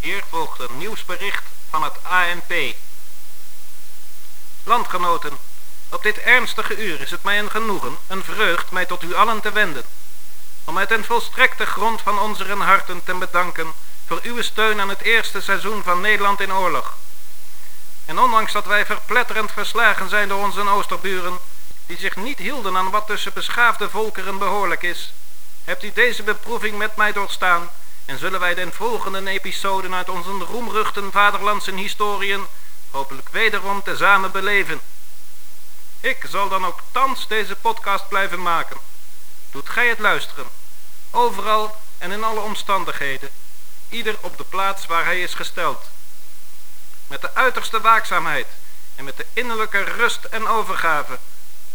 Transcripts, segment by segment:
Hier volgt een nieuwsbericht van het ANP. Landgenoten, op dit ernstige uur is het mij een genoegen, een vreugd mij tot u allen te wenden. Om uit een volstrekte grond van onze harten te bedanken voor uw steun aan het eerste seizoen van Nederland in oorlog. En ondanks dat wij verpletterend verslagen zijn door onze oosterburen, die zich niet hielden aan wat tussen beschaafde volkeren behoorlijk is, hebt u deze beproeving met mij doorstaan en zullen wij de volgende episoden uit onze roemruchten vaderlandse historiën hopelijk wederom tezamen beleven. Ik zal dan ook thans deze podcast blijven maken. Doet gij het luisteren. Overal en in alle omstandigheden. Ieder op de plaats waar hij is gesteld. Met de uiterste waakzaamheid en met de innerlijke rust en overgave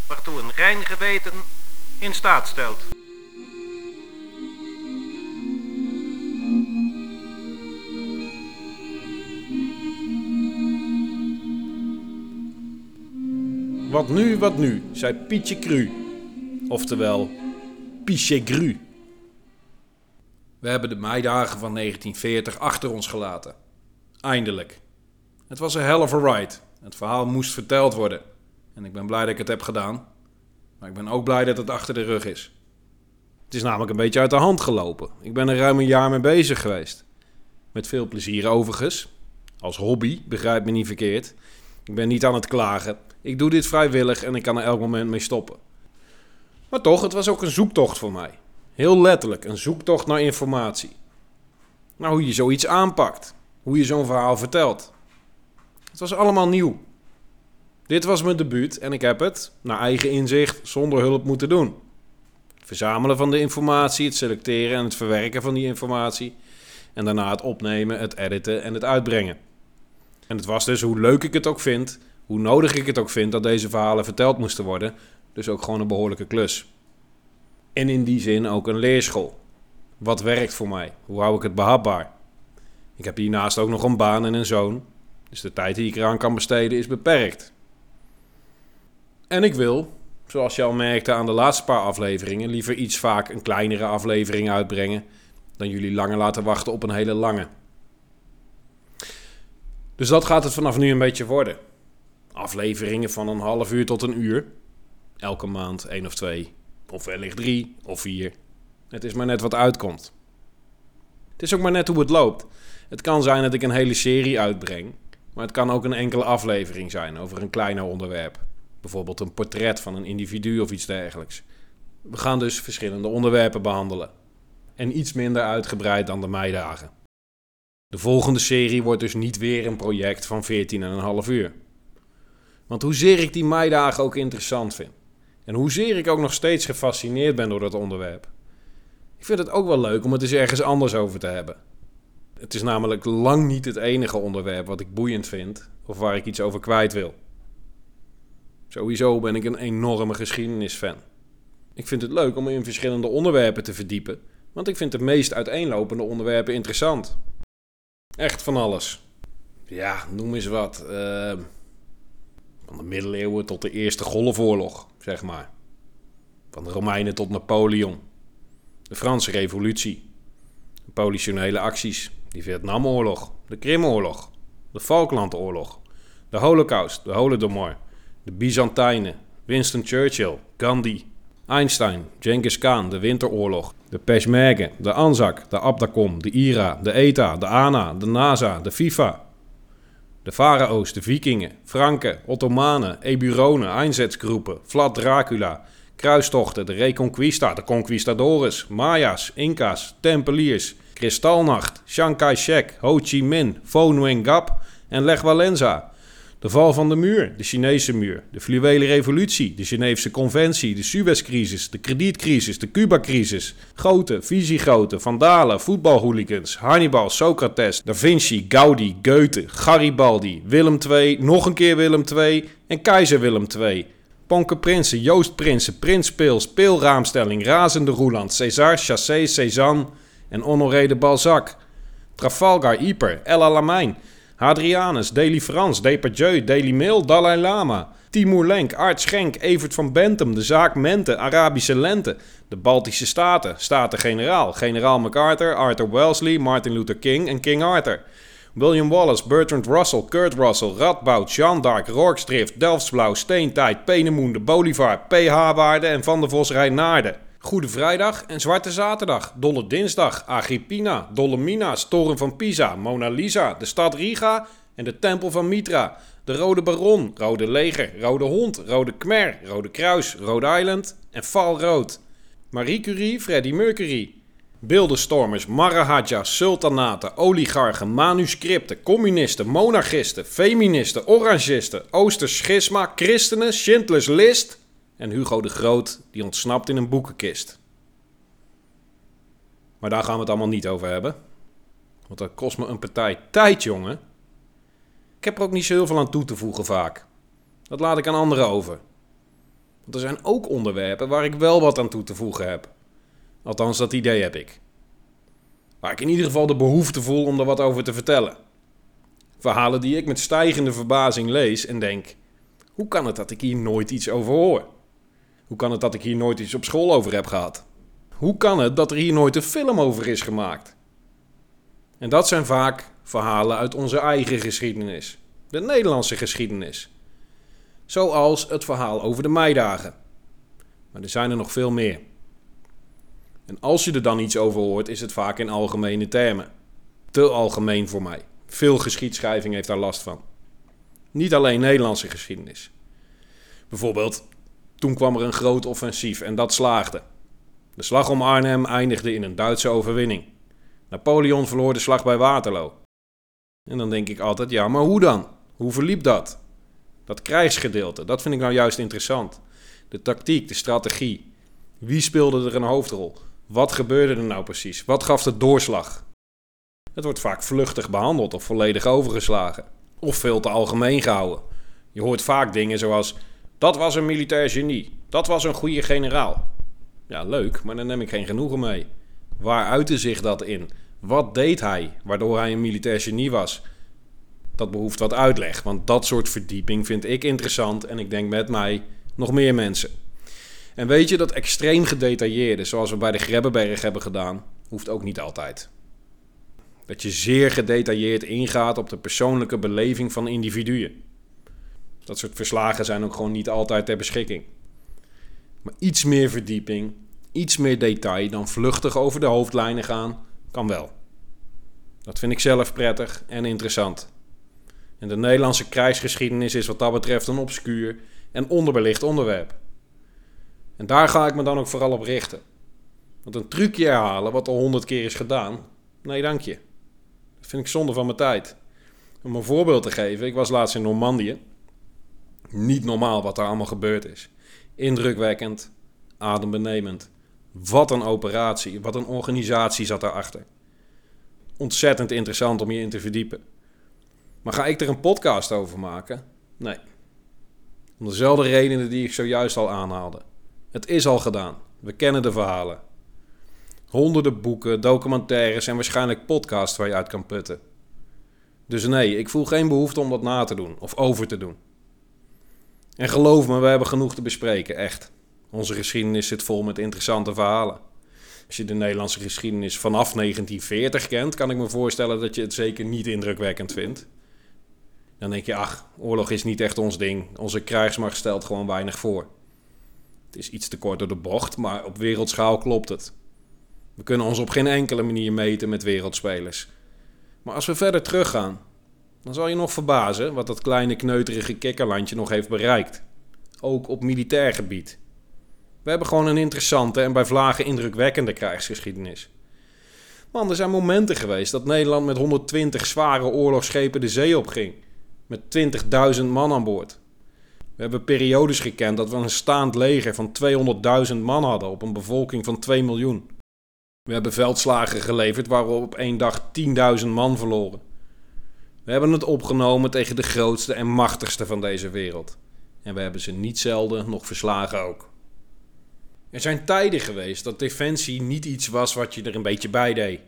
waartoe een rein geweten in staat stelt. Wat nu, wat nu, zei Pietje Cru. Oftewel, Piche Gru. We hebben de meidagen van 1940 achter ons gelaten. Eindelijk. Het was een hell of a ride. Het verhaal moest verteld worden. En ik ben blij dat ik het heb gedaan. Maar ik ben ook blij dat het achter de rug is. Het is namelijk een beetje uit de hand gelopen. Ik ben er ruim een jaar mee bezig geweest. Met veel plezier overigens. Als hobby, begrijp me niet verkeerd. Ik ben niet aan het klagen. Ik doe dit vrijwillig en ik kan er elk moment mee stoppen. Maar toch, het was ook een zoektocht voor mij. Heel letterlijk, een zoektocht naar informatie. Nou, hoe je zoiets aanpakt. Hoe je zo'n verhaal vertelt. Het was allemaal nieuw. Dit was mijn debuut en ik heb het, naar eigen inzicht, zonder hulp moeten doen. Het verzamelen van de informatie, het selecteren en het verwerken van die informatie. En daarna het opnemen, het editen en het uitbrengen. En het was dus, hoe leuk ik het ook vind, hoe nodig ik het ook vind dat deze verhalen verteld moesten worden, dus ook gewoon een behoorlijke klus. En in die zin ook een leerschool. Wat werkt voor mij? Hoe hou ik het behapbaar? Ik heb hiernaast ook nog een baan en een zoon, dus de tijd die ik eraan kan besteden is beperkt. En ik wil, zoals je al merkte aan de laatste paar afleveringen, liever iets vaak een kleinere aflevering uitbrengen dan jullie langer laten wachten op een hele lange. Dus dat gaat het vanaf nu een beetje worden. Afleveringen van een half uur tot een uur. Elke maand één of twee, of wellicht drie of vier. Het is maar net wat uitkomt. Het is ook maar net hoe het loopt. Het kan zijn dat ik een hele serie uitbreng, maar het kan ook een enkele aflevering zijn over een kleiner onderwerp. Bijvoorbeeld een portret van een individu of iets dergelijks. We gaan dus verschillende onderwerpen behandelen. En iets minder uitgebreid dan de meidagen. De volgende serie wordt dus niet weer een project van 14,5 uur. Want hoezeer ik die meidagen ook interessant vind. En hoezeer ik ook nog steeds gefascineerd ben door dat onderwerp. Ik vind het ook wel leuk om het eens ergens anders over te hebben. Het is namelijk lang niet het enige onderwerp wat ik boeiend vind of waar ik iets over kwijt wil. Sowieso ben ik een enorme geschiedenisfan. Ik vind het leuk om in verschillende onderwerpen te verdiepen, want ik vind de meest uiteenlopende onderwerpen interessant. Echt van alles. Ja, noem eens wat. Uh, van de middeleeuwen tot de Eerste Golfoorlog, zeg maar. Van de Romeinen tot Napoleon. De Franse Revolutie. De politionele acties. De Vietnamoorlog. De Krimoorlog. De Falklandoorlog. De Holocaust. De Holodomor. De Byzantijnen. Winston Churchill. Gandhi. Einstein. Genghis Khan. De Winteroorlog. De Peshmerga. De Anzac. De Abdacom. De IRA. De ETA. De ANA. De NASA. De FIFA. De Farao's, de Vikingen, Franken, Ottomanen, Eburonen, Einsatzgroepen, Vlad Dracula, kruistochten, de Reconquista, de Conquistadores, Maya's, Inca's, Tempeliers, Kristalnacht, Chiang Kai-shek, Ho Chi Minh, Pho Nguyen Gap en Lech Walesa. De val van de muur, de Chinese muur, de fluwele revolutie, de Geneefse conventie, de Suezcrisis, de kredietcrisis, de Cuba-crisis, Goten, visiegoten, vandalen, voetbalhooligans, Hannibal, Socrates, Da Vinci, Gaudi, Goethe, Garibaldi, Willem II, nog een keer Willem II en keizer Willem II. Ponke Prinsen, Joost Prinsen, Prins Pils, Speelraamstelling, Razende Roeland, César, Chassé, Cézanne en Honoré de Balzac. Trafalgar, Yper, El Alamein... Hadrianus, Daily France, Depardieu, Daily Mail, Dalai Lama, Timur Lenk, Art Schenk, Evert van Bentum, de zaak Mente, Arabische Lente, de Baltische Staten, Staten-Generaal, generaal MacArthur, Arthur Wellesley, Martin Luther King en King Arthur. William Wallace, Bertrand Russell, Kurt Russell, Radboud, Jean d'Arc, Rorkstrift, Delftsblauw, Steentijd, Penemoen, Bolivar, PH Waarde en Van der Vos Rijnaarden. Goede Vrijdag en Zwarte Zaterdag, Dolle Dinsdag, Agrippina, Dolle Mina, Toren van Pisa, Mona Lisa, de stad Riga en de Tempel van Mitra, de Rode Baron, Rode Leger, Rode Hond, Rode Khmer, Rode Kruis, Rhode Island en Valrood. Marie Curie, Freddie Mercury. Beeldenstormers, Maharaja, sultanaten, oligarchen, manuscripten, communisten, monarchisten, feministen, orangisten, Oosterschisma, christenen, Schindlers List en Hugo de Groot die ontsnapt in een boekenkist. Maar daar gaan we het allemaal niet over hebben. Want dat kost me een partij tijd, jongen. Ik heb er ook niet zo heel veel aan toe te voegen vaak. Dat laat ik aan anderen over. Want er zijn ook onderwerpen waar ik wel wat aan toe te voegen heb. Althans, dat idee heb ik. Waar ik in ieder geval de behoefte voel om er wat over te vertellen. Verhalen die ik met stijgende verbazing lees en denk: hoe kan het dat ik hier nooit iets over hoor? Hoe kan het dat ik hier nooit iets op school over heb gehad? Hoe kan het dat er hier nooit een film over is gemaakt? En dat zijn vaak verhalen uit onze eigen geschiedenis, de Nederlandse geschiedenis. Zoals het verhaal over de meidagen. Maar er zijn er nog veel meer. En als je er dan iets over hoort, is het vaak in algemene termen. Te algemeen voor mij. Veel geschiedschrijving heeft daar last van. Niet alleen Nederlandse geschiedenis. Bijvoorbeeld, toen kwam er een groot offensief en dat slaagde. De slag om Arnhem eindigde in een Duitse overwinning. Napoleon verloor de slag bij Waterloo. En dan denk ik altijd, ja, maar hoe dan? Hoe verliep dat? Dat krijgsgedeelte, dat vind ik nou juist interessant. De tactiek, de strategie. Wie speelde er een hoofdrol? Wat gebeurde er nou precies? Wat gaf de doorslag? Het wordt vaak vluchtig behandeld of volledig overgeslagen. Of veel te algemeen gehouden. Je hoort vaak dingen zoals: dat was een militair genie, dat was een goede generaal. Ja, leuk, maar daar neem ik geen genoegen mee. Waar uitte zich dat in? Wat deed hij waardoor hij een militair genie was? Dat behoeft wat uitleg, want dat soort verdieping vind ik interessant en ik denk met mij nog meer mensen. En weet je, dat extreem gedetailleerde, zoals we bij de Grebbeberg hebben gedaan, hoeft ook niet altijd. Dat je zeer gedetailleerd ingaat op de persoonlijke beleving van individuen. Dat soort verslagen zijn ook gewoon niet altijd ter beschikking. Maar iets meer verdieping, iets meer detail dan vluchtig over de hoofdlijnen gaan, kan wel. Dat vind ik zelf prettig en interessant. En de Nederlandse krijgsgeschiedenis is wat dat betreft een obscuur en onderbelicht onderwerp. En daar ga ik me dan ook vooral op richten. Want een trucje herhalen wat al honderd keer is gedaan, nee dank je. Dat vind ik zonde van mijn tijd. Om een voorbeeld te geven, ik was laatst in Normandië. Niet normaal wat daar allemaal gebeurd is. Indrukwekkend, adembenemend. Wat een operatie, wat een organisatie zat daarachter. Ontzettend interessant om je in te verdiepen. Maar ga ik er een podcast over maken? Nee. Om dezelfde redenen die ik zojuist al aanhaalde. Het is al gedaan. We kennen de verhalen. Honderden boeken, documentaires en waarschijnlijk podcasts waar je uit kan putten. Dus nee, ik voel geen behoefte om dat na te doen of over te doen. En geloof me, we hebben genoeg te bespreken, echt. Onze geschiedenis zit vol met interessante verhalen. Als je de Nederlandse geschiedenis vanaf 1940 kent, kan ik me voorstellen dat je het zeker niet indrukwekkend vindt. Dan denk je, ach, oorlog is niet echt ons ding. Onze krijgsmacht stelt gewoon weinig voor. Het is iets te kort door de bocht, maar op wereldschaal klopt het. We kunnen ons op geen enkele manier meten met wereldspelers. Maar als we verder teruggaan, dan zal je nog verbazen wat dat kleine kneuterige kikkerlandje nog heeft bereikt. Ook op militair gebied. We hebben gewoon een interessante en bij vlagen indrukwekkende krijgsgeschiedenis. Man, er zijn momenten geweest dat Nederland met 120 zware oorlogsschepen de zee opging. Met 20.000 man aan boord. We hebben periodes gekend dat we een staand leger van 200.000 man hadden op een bevolking van 2 miljoen. We hebben veldslagen geleverd waar we op één dag 10.000 man verloren. We hebben het opgenomen tegen de grootste en machtigste van deze wereld. En we hebben ze niet zelden nog verslagen ook. Er zijn tijden geweest dat defensie niet iets was wat je er een beetje bij deed.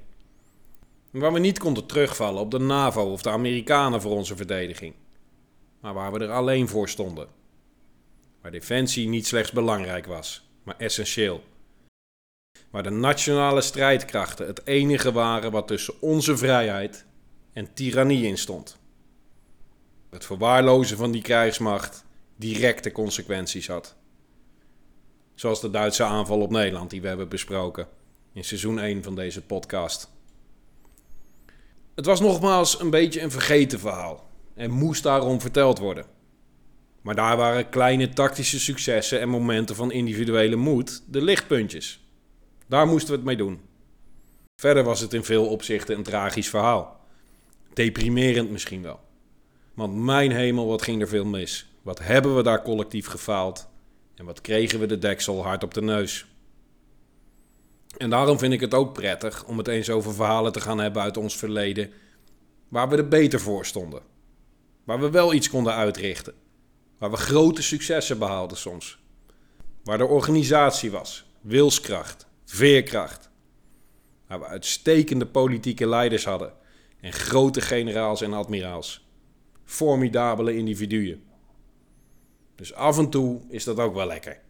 Waar we niet konden terugvallen op de NAVO of de Amerikanen voor onze verdediging. Maar waar we er alleen voor stonden. Waar defensie niet slechts belangrijk was, maar essentieel. Waar de nationale strijdkrachten het enige waren wat tussen onze vrijheid en tirannie in stond. Het verwaarlozen van die krijgsmacht directe consequenties had. Zoals de Duitse aanval op Nederland die we hebben besproken in seizoen 1 van deze podcast. Het was nogmaals een beetje een vergeten verhaal en moest daarom verteld worden. Maar daar waren kleine tactische successen en momenten van individuele moed de lichtpuntjes. Daar moesten we het mee doen. Verder was het in veel opzichten een tragisch verhaal. Deprimerend misschien wel. Want mijn hemel, wat ging er veel mis. Wat hebben we daar collectief gefaald. En wat kregen we de deksel hard op de neus. En daarom vind ik het ook prettig om het eens over verhalen te gaan hebben uit ons verleden. Waar we er beter voor stonden. Waar we wel iets konden uitrichten. Waar we grote successen behaalden soms. Waar er organisatie was, wilskracht, veerkracht. Waar we uitstekende politieke leiders hadden en grote generaals en admiraals. Formidabele individuen. Dus af en toe is dat ook wel lekker.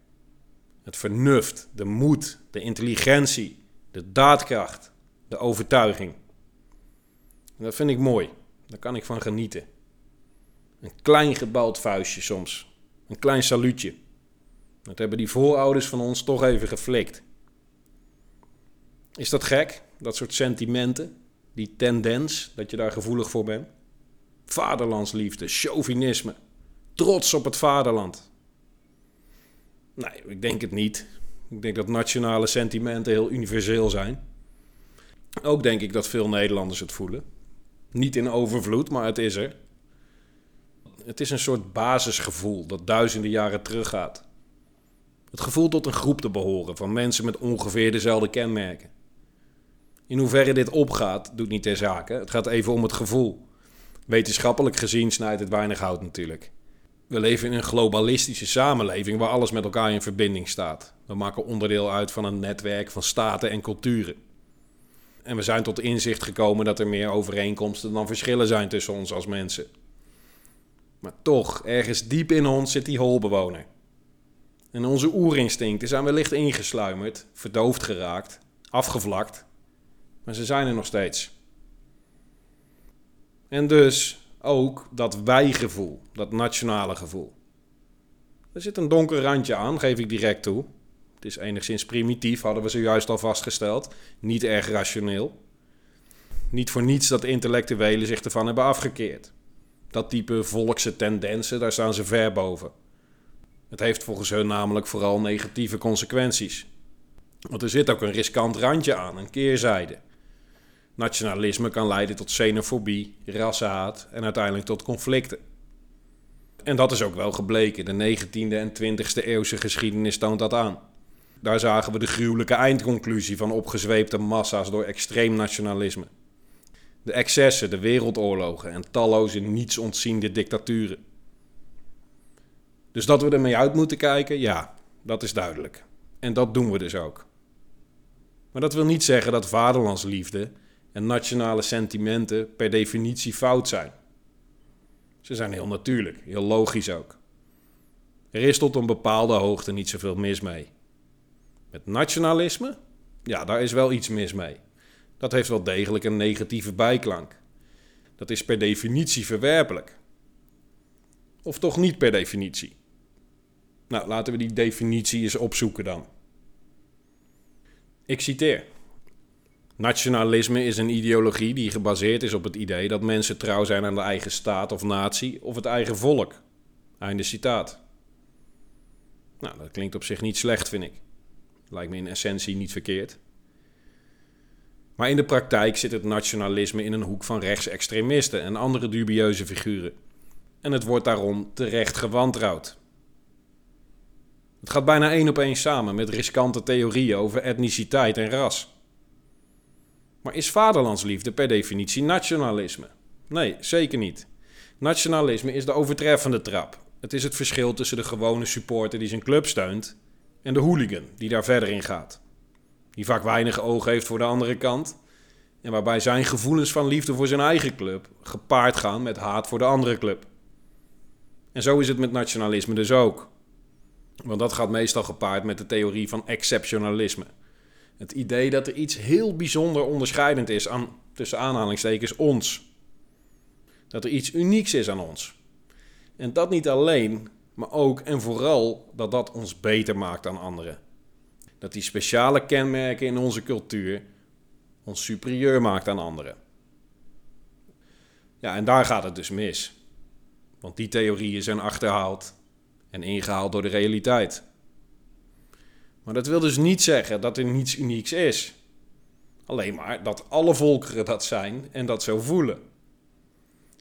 Het vernuft, de moed, de intelligentie, de daadkracht, de overtuiging. En dat vind ik mooi. Daar kan ik van genieten. Een klein gebald vuistje soms. Een klein saluutje. Dat hebben die voorouders van ons toch even geflikt. Is dat gek? Dat soort sentimenten? Die tendens, dat je daar gevoelig voor bent? Vaderlandsliefde, chauvinisme, trots op het vaderland. Nee, ik denk het niet. Ik denk dat nationale sentimenten heel universeel zijn. Ook denk ik dat veel Nederlanders het voelen. Niet in overvloed, maar het is er. Het is een soort basisgevoel dat duizenden jaren teruggaat. Het gevoel tot een groep te behoren van mensen met ongeveer dezelfde kenmerken. In hoeverre dit opgaat, doet niet ter zake. Het gaat even om het gevoel. Wetenschappelijk gezien snijdt het weinig hout natuurlijk. We leven in een globalistische samenleving waar alles met elkaar in verbinding staat. We maken onderdeel uit van een netwerk van staten en culturen. En we zijn tot inzicht gekomen dat er meer overeenkomsten dan verschillen zijn tussen ons als mensen. Maar toch, ergens diep in ons zit die holbewoner. En onze oerinstincten zijn wellicht ingesluimerd, verdoofd geraakt, afgevlakt. Maar ze zijn er nog steeds. En dus ook dat wij-gevoel, dat nationale gevoel. Er zit een donker randje aan, geef ik direct toe. Het is enigszins primitief, hadden we zojuist al vastgesteld. Niet erg rationeel. Niet voor niets dat intellectuelen zich ervan hebben afgekeerd. Dat type volkse tendensen, daar staan ze ver boven. Het heeft volgens hun namelijk vooral negatieve consequenties. Want er zit ook een riskant randje aan, een keerzijde. Nationalisme kan leiden tot xenofobie, rassenhaat en uiteindelijk tot conflicten. En dat is ook wel gebleken. De 19e en 20e eeuwse geschiedenis toont dat aan. Daar zagen we de gruwelijke eindconclusie van opgezweepte massa's door extreem nationalisme. De excessen, de wereldoorlogen en talloze niets ontziende dictaturen. Dus dat we ermee uit moeten kijken, ja, dat is duidelijk. En dat doen we dus ook. Maar dat wil niet zeggen dat vaderlandsliefde en nationale sentimenten per definitie fout zijn. Ze zijn heel natuurlijk, heel logisch ook. Er is tot een bepaalde hoogte niet zoveel mis mee. Met nationalisme? Ja, daar is wel iets mis mee. Dat heeft wel degelijk een negatieve bijklank. Dat is per definitie verwerpelijk. Of toch niet per definitie? Nou, laten we die definitie eens opzoeken dan. Ik citeer. Nationalisme is een ideologie die gebaseerd is op het idee dat mensen trouw zijn aan de eigen staat of natie of het eigen volk. Einde citaat. Nou, dat klinkt op zich niet slecht, vind ik. Lijkt me in essentie niet verkeerd. Maar in de praktijk zit het nationalisme in een hoek van rechtsextremisten en andere dubieuze figuren. En het wordt daarom terecht gewantrouwd. Het gaat bijna één op één samen met riskante theorieën over etniciteit en ras. Maar is vaderlandsliefde per definitie nationalisme? Nee, zeker niet. Nationalisme is de overtreffende trap. Het is het verschil tussen de gewone supporter die zijn club steunt en de hooligan die daar verder in gaat. Die vaak weinig oog heeft voor de andere kant en waarbij zijn gevoelens van liefde voor zijn eigen club gepaard gaan met haat voor de andere club. En zo is het met nationalisme dus ook. Want dat gaat meestal gepaard met de theorie van exceptionalisme. Het idee dat er iets heel bijzonder onderscheidend is aan, tussen aanhalingstekens, ons. Dat er iets unieks is aan ons. En dat niet alleen, maar ook en vooral dat dat ons beter maakt dan anderen. Dat die speciale kenmerken in onze cultuur ons superieur maakt aan anderen. Ja, en daar gaat het dus mis. Want die theorieën zijn achterhaald en ingehaald door de realiteit. Maar dat wil dus niet zeggen dat er niets unieks is. Alleen maar dat alle volkeren dat zijn en dat zo voelen.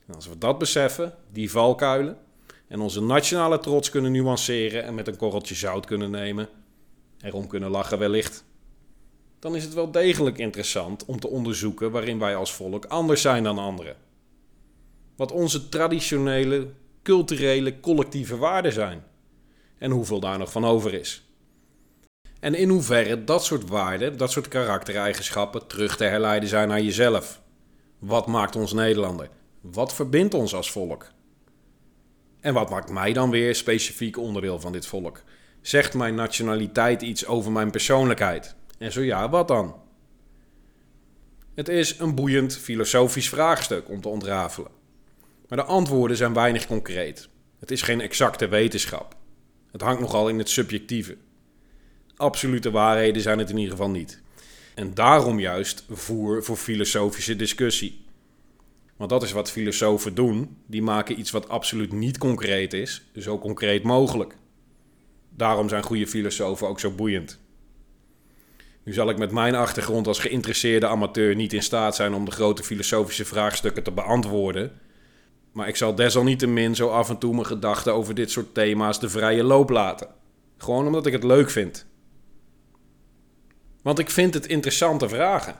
En als we dat beseffen, die valkuilen, en onze nationale trots kunnen nuanceren en met een korreltje zout kunnen nemen, erom kunnen lachen wellicht, dan is het wel degelijk interessant om te onderzoeken waarin wij als volk anders zijn dan anderen. Wat onze traditionele, culturele, collectieve waarden zijn en hoeveel daar nog van over is. En in hoeverre dat soort waarden, dat soort karaktereigenschappen terug te herleiden zijn naar jezelf. Wat maakt ons Nederlander? Wat verbindt ons als volk? En wat maakt mij dan weer specifiek onderdeel van dit volk? Zegt mijn nationaliteit iets over mijn persoonlijkheid? En zo ja, wat dan? Het is een boeiend filosofisch vraagstuk om te ontrafelen. Maar de antwoorden zijn weinig concreet. Het is geen exacte wetenschap. Het hangt nogal in het subjectieve. Absolute waarheden zijn het in ieder geval niet. En daarom juist voer voor filosofische discussie. Want dat is wat filosofen doen. Die maken iets wat absoluut niet concreet is, zo concreet mogelijk. Daarom zijn goede filosofen ook zo boeiend. Nu zal ik met mijn achtergrond als geïnteresseerde amateur niet in staat zijn om de grote filosofische vraagstukken te beantwoorden. Maar ik zal desalniettemin zo af en toe mijn gedachten over dit soort thema's de vrije loop laten. Gewoon omdat ik het leuk vind. Want ik vind het interessante vragen.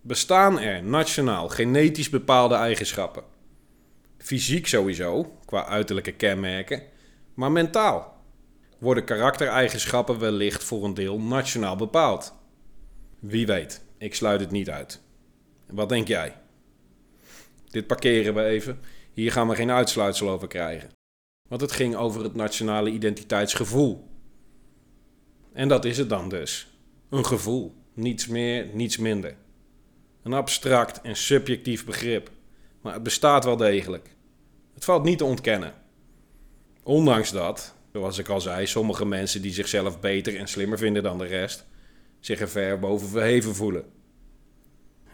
Bestaan er nationaal genetisch bepaalde eigenschappen? Fysiek sowieso, qua uiterlijke kenmerken, maar mentaal. Worden karaktereigenschappen wellicht voor een deel nationaal bepaald? Wie weet, ik sluit het niet uit. Wat denk jij? Dit parkeren we even. Hier gaan we geen uitsluitsel over krijgen. Want het ging over het nationale identiteitsgevoel. En dat is het dan dus. Een gevoel. Niets meer, niets minder. Een abstract en subjectief begrip. Maar het bestaat wel degelijk. Het valt niet te ontkennen. Ondanks dat, zoals ik al zei, sommige mensen die zichzelf beter en slimmer vinden dan de rest, zich er ver boven verheven voelen.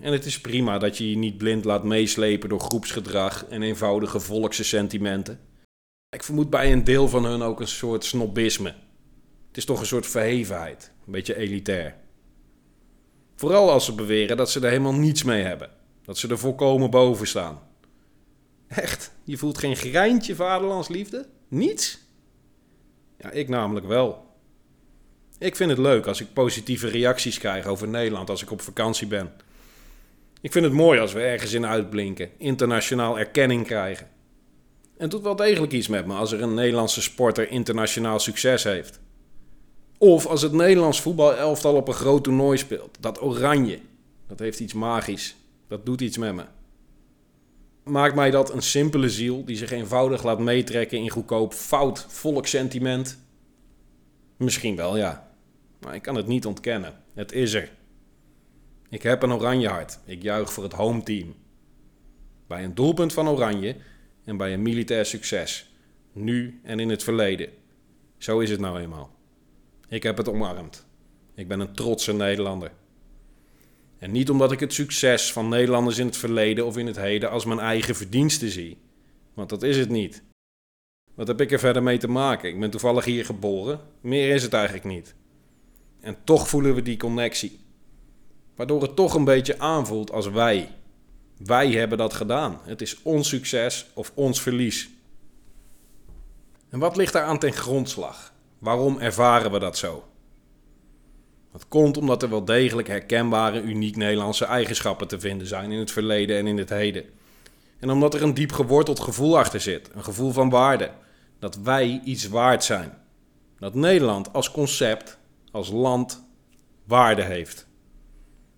En het is prima dat je je niet blind laat meeslepen door groepsgedrag en eenvoudige volkse sentimenten. Ik vermoed bij een deel van hun ook een soort snobisme. Het is toch een soort verhevenheid, een beetje elitair. Vooral als ze beweren dat ze er helemaal niets mee hebben. Dat ze er volkomen boven staan. Echt, je voelt geen greintje vaderlandsliefde? Niets? Ja, ik namelijk wel. Ik vind het leuk als ik positieve reacties krijg over Nederland als ik op vakantie ben. Ik vind het mooi als we ergens in uitblinken, internationaal erkenning krijgen. En het doet wel degelijk iets met me als er een Nederlandse sporter internationaal succes heeft. Of als het Nederlands voetbalelftal op een groot toernooi speelt. Dat oranje. Dat heeft iets magisch. Dat doet iets met me. Maakt mij dat een simpele ziel die zich eenvoudig laat meetrekken in goedkoop fout volkssentiment? Misschien wel, ja. Maar ik kan het niet ontkennen. Het is er. Ik heb een oranje hart. Ik juich voor het home team. Bij een doelpunt van oranje en bij een militair succes. Nu en in het verleden. Zo is het nou eenmaal. Ik heb het omarmd. Ik ben een trotse Nederlander. En niet omdat ik het succes van Nederlanders in het verleden of in het heden als mijn eigen verdienste zie. Want dat is het niet. Wat heb ik er verder mee te maken? Ik ben toevallig hier geboren. Meer is het eigenlijk niet. En toch voelen we die connectie. Waardoor het toch een beetje aanvoelt als wij. Wij hebben dat gedaan. Het is ons succes of ons verlies. En wat ligt daar aan ten grondslag? Waarom ervaren we dat zo? Dat komt omdat er wel degelijk herkenbare, uniek Nederlandse eigenschappen te vinden zijn in het verleden en in het heden. En omdat er een diep geworteld gevoel achter zit, een gevoel van waarde, dat wij iets waard zijn. Dat Nederland als concept, als land, waarde heeft.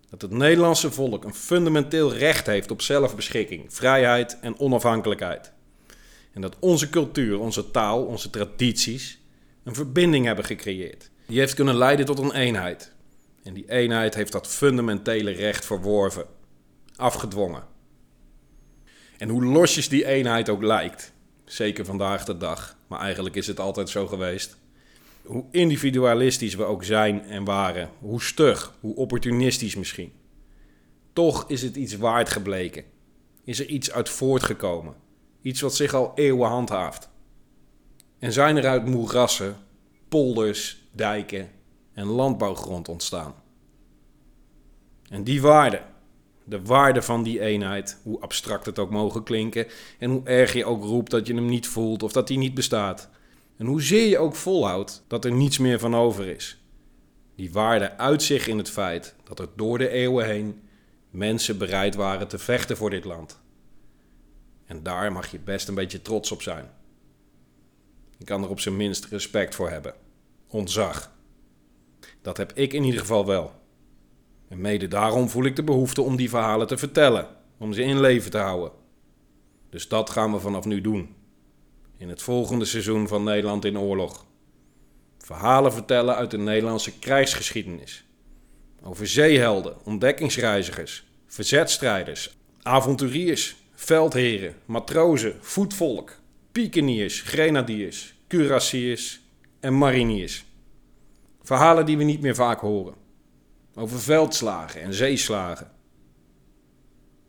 Dat het Nederlandse volk een fundamenteel recht heeft op zelfbeschikking, vrijheid en onafhankelijkheid. En dat onze cultuur, onze taal, onze tradities een verbinding hebben gecreëerd. Die heeft kunnen leiden tot een eenheid. En die eenheid heeft dat fundamentele recht verworven, afgedwongen. En hoe losjes die eenheid ook lijkt, zeker vandaag de dag, maar eigenlijk is het altijd zo geweest. Hoe individualistisch we ook zijn en waren, hoe stug, hoe opportunistisch misschien. Toch is het iets waard gebleken. Is er iets uit voortgekomen. Iets wat zich al eeuwen handhaaft. En zijn er uit moerassen, polders, dijken en landbouwgrond ontstaan. En die waarde, de waarde van die eenheid, hoe abstract het ook mogen klinken en hoe erg je ook roept dat je hem niet voelt of dat hij niet bestaat. En hoezeer je ook volhoudt dat er niets meer van over is. Die waarde uit zich in het feit dat er door de eeuwen heen mensen bereid waren te vechten voor dit land. En daar mag je best een beetje trots op zijn. Je kan er op zijn minst respect voor hebben. Ontzag. Dat heb ik in ieder geval wel. En mede daarom voel ik de behoefte om die verhalen te vertellen, om ze in leven te houden. Dus dat gaan we vanaf nu doen. In het volgende seizoen van Nederland in oorlog. Verhalen vertellen uit de Nederlandse krijgsgeschiedenis. Over zeehelden, ontdekkingsreizigers, verzetstrijders, avonturiers, veldheren, matrozen, voetvolk, piekeniers, grenadiers, kurassiers en mariniers. Verhalen die we niet meer vaak horen. Over veldslagen en zeeslagen.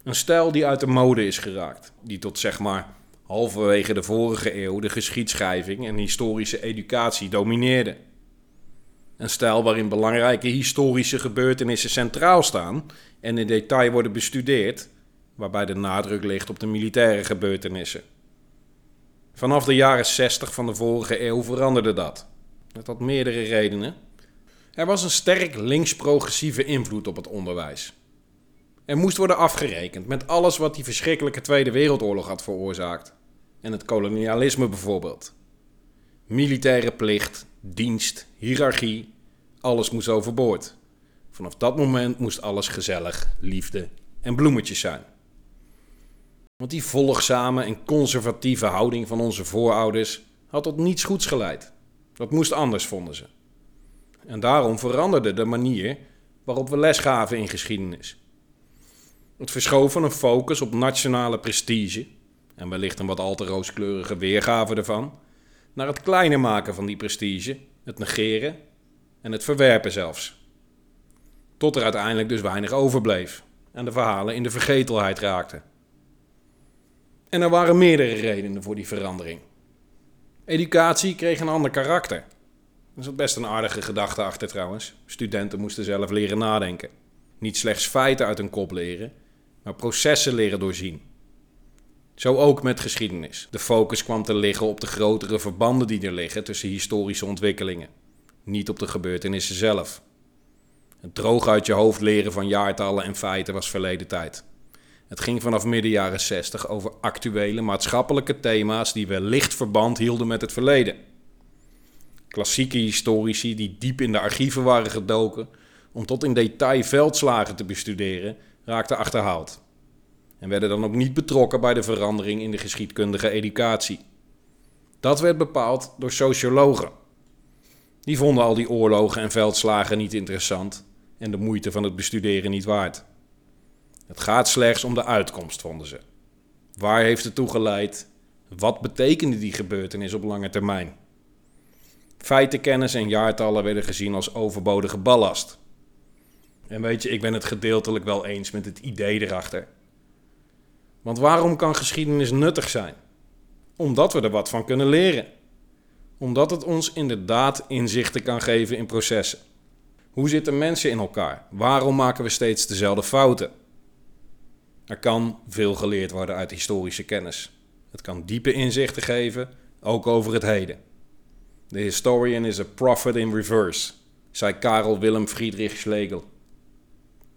Een stijl die uit de mode is geraakt, die tot zeg maar halverwege de vorige eeuw de geschiedschrijving en historische educatie domineerde. Een stijl waarin belangrijke historische gebeurtenissen centraal staan en in detail worden bestudeerd, waarbij de nadruk ligt op de militaire gebeurtenissen. Vanaf de jaren 60 van de vorige eeuw veranderde dat. Dat had meerdere redenen. Er was een sterk links-progressieve invloed op het onderwijs. Er moest worden afgerekend met alles wat die verschrikkelijke Tweede Wereldoorlog had veroorzaakt. En het kolonialisme bijvoorbeeld. Militaire plicht, dienst, hiërarchie, alles moest overboord. Vanaf dat moment moest alles gezellig, liefde en bloemetjes zijn. Want die volgzame en conservatieve houding van onze voorouders had tot niets goeds geleid. Dat moest anders, vonden ze. En daarom veranderde de manier waarop we les gaven in geschiedenis. Het verschoven van een focus op nationale prestige, en wellicht een wat al te rooskleurige weergave ervan, naar het kleiner maken van die prestige, het negeren en het verwerpen zelfs. Tot er uiteindelijk dus weinig overbleef en de verhalen in de vergetelheid raakten. En er waren meerdere redenen voor die verandering. Educatie kreeg een ander karakter. Er zat best een aardige gedachte achter trouwens. Studenten moesten zelf leren nadenken. Niet slechts feiten uit hun kop leren, maar processen leren doorzien. Zo ook met geschiedenis. De focus kwam te liggen op de grotere verbanden die er liggen tussen historische ontwikkelingen, niet op de gebeurtenissen zelf. Het droog uit je hoofd leren van jaartallen en feiten was verleden tijd. Het ging vanaf midden jaren 60 over actuele maatschappelijke thema's die wellicht verband hielden met het verleden. Klassieke historici die diep in de archieven waren gedoken om tot in detail veldslagen te bestuderen, raakten achterhaald. En werden dan ook niet betrokken bij de verandering in de geschiedkundige educatie. Dat werd bepaald door sociologen. Die vonden al die oorlogen en veldslagen niet interessant en de moeite van het bestuderen niet waard. Het gaat slechts om de uitkomst, vonden ze. Waar heeft het toe geleid? Wat betekende die gebeurtenis op lange termijn? Feitenkennis en jaartallen werden gezien als overbodige ballast. En weet je, ik ben het gedeeltelijk wel eens met het idee erachter. Want waarom kan geschiedenis nuttig zijn? Omdat we er wat van kunnen leren. Omdat het ons inderdaad inzichten kan geven in processen. Hoe zitten mensen in elkaar? Waarom maken we steeds dezelfde fouten? Er kan veel geleerd worden uit historische kennis. Het kan diepe inzichten geven, ook over het heden. The historian is a prophet in reverse, zei Karel Willem Friedrich Schlegel.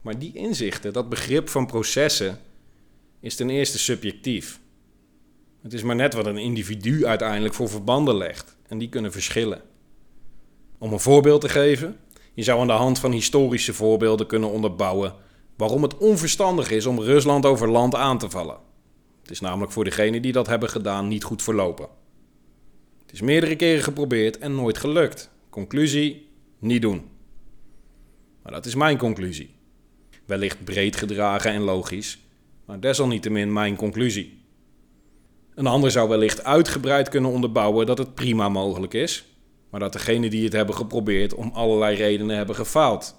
Maar die inzichten, dat begrip van processen, is ten eerste subjectief. Het is maar net wat een individu uiteindelijk voor verbanden legt, en die kunnen verschillen. Om een voorbeeld te geven, je zou aan de hand van historische voorbeelden kunnen onderbouwen waarom het onverstandig is om Rusland over land aan te vallen. Het is namelijk voor degenen die dat hebben gedaan niet goed verlopen. Het is meerdere keren geprobeerd en nooit gelukt. Conclusie: niet doen. Maar dat is mijn conclusie. Wellicht breed gedragen en logisch, maar desalniettemin mijn conclusie. Een ander zou wellicht uitgebreid kunnen onderbouwen dat het prima mogelijk is, maar dat degenen die het hebben geprobeerd om allerlei redenen hebben gefaald.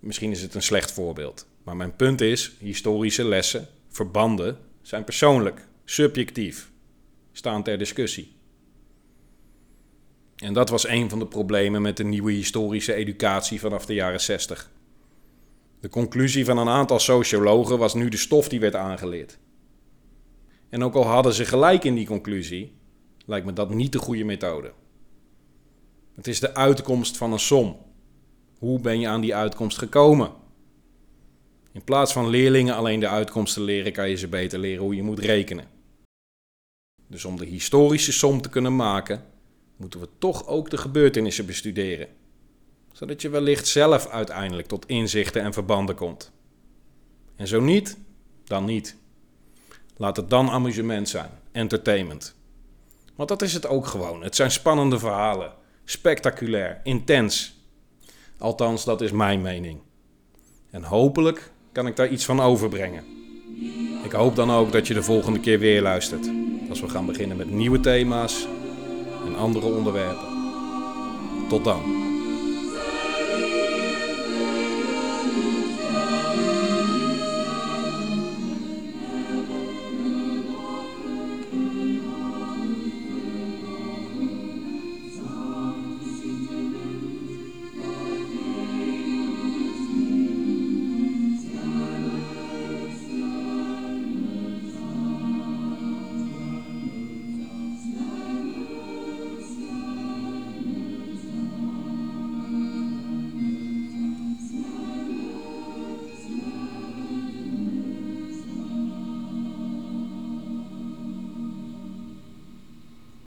Misschien is het een slecht voorbeeld, maar mijn punt is: historische lessen, verbanden, zijn persoonlijk, subjectief, staan ter discussie. En dat was een van de problemen met de nieuwe historische educatie vanaf de jaren 60. De conclusie van een aantal sociologen was nu de stof die werd aangeleerd. En ook al hadden ze gelijk in die conclusie, lijkt me dat niet de goede methode. Het is de uitkomst van een som. Hoe ben je aan die uitkomst gekomen? In plaats van leerlingen alleen de uitkomsten leren, kan je ze beter leren hoe je moet rekenen. Dus om de historische som te kunnen maken, moeten we toch ook de gebeurtenissen bestuderen, zodat je wellicht zelf uiteindelijk tot inzichten en verbanden komt. En zo niet, dan niet. Laat het dan amusement zijn, entertainment. Want dat is het ook gewoon. Het zijn spannende verhalen, spectaculair, intens. Althans, dat is mijn mening. En hopelijk kan ik daar iets van overbrengen. Ik hoop dan ook dat je de volgende keer weer luistert. Als we gaan beginnen met nieuwe thema's en andere onderwerpen. Tot dan.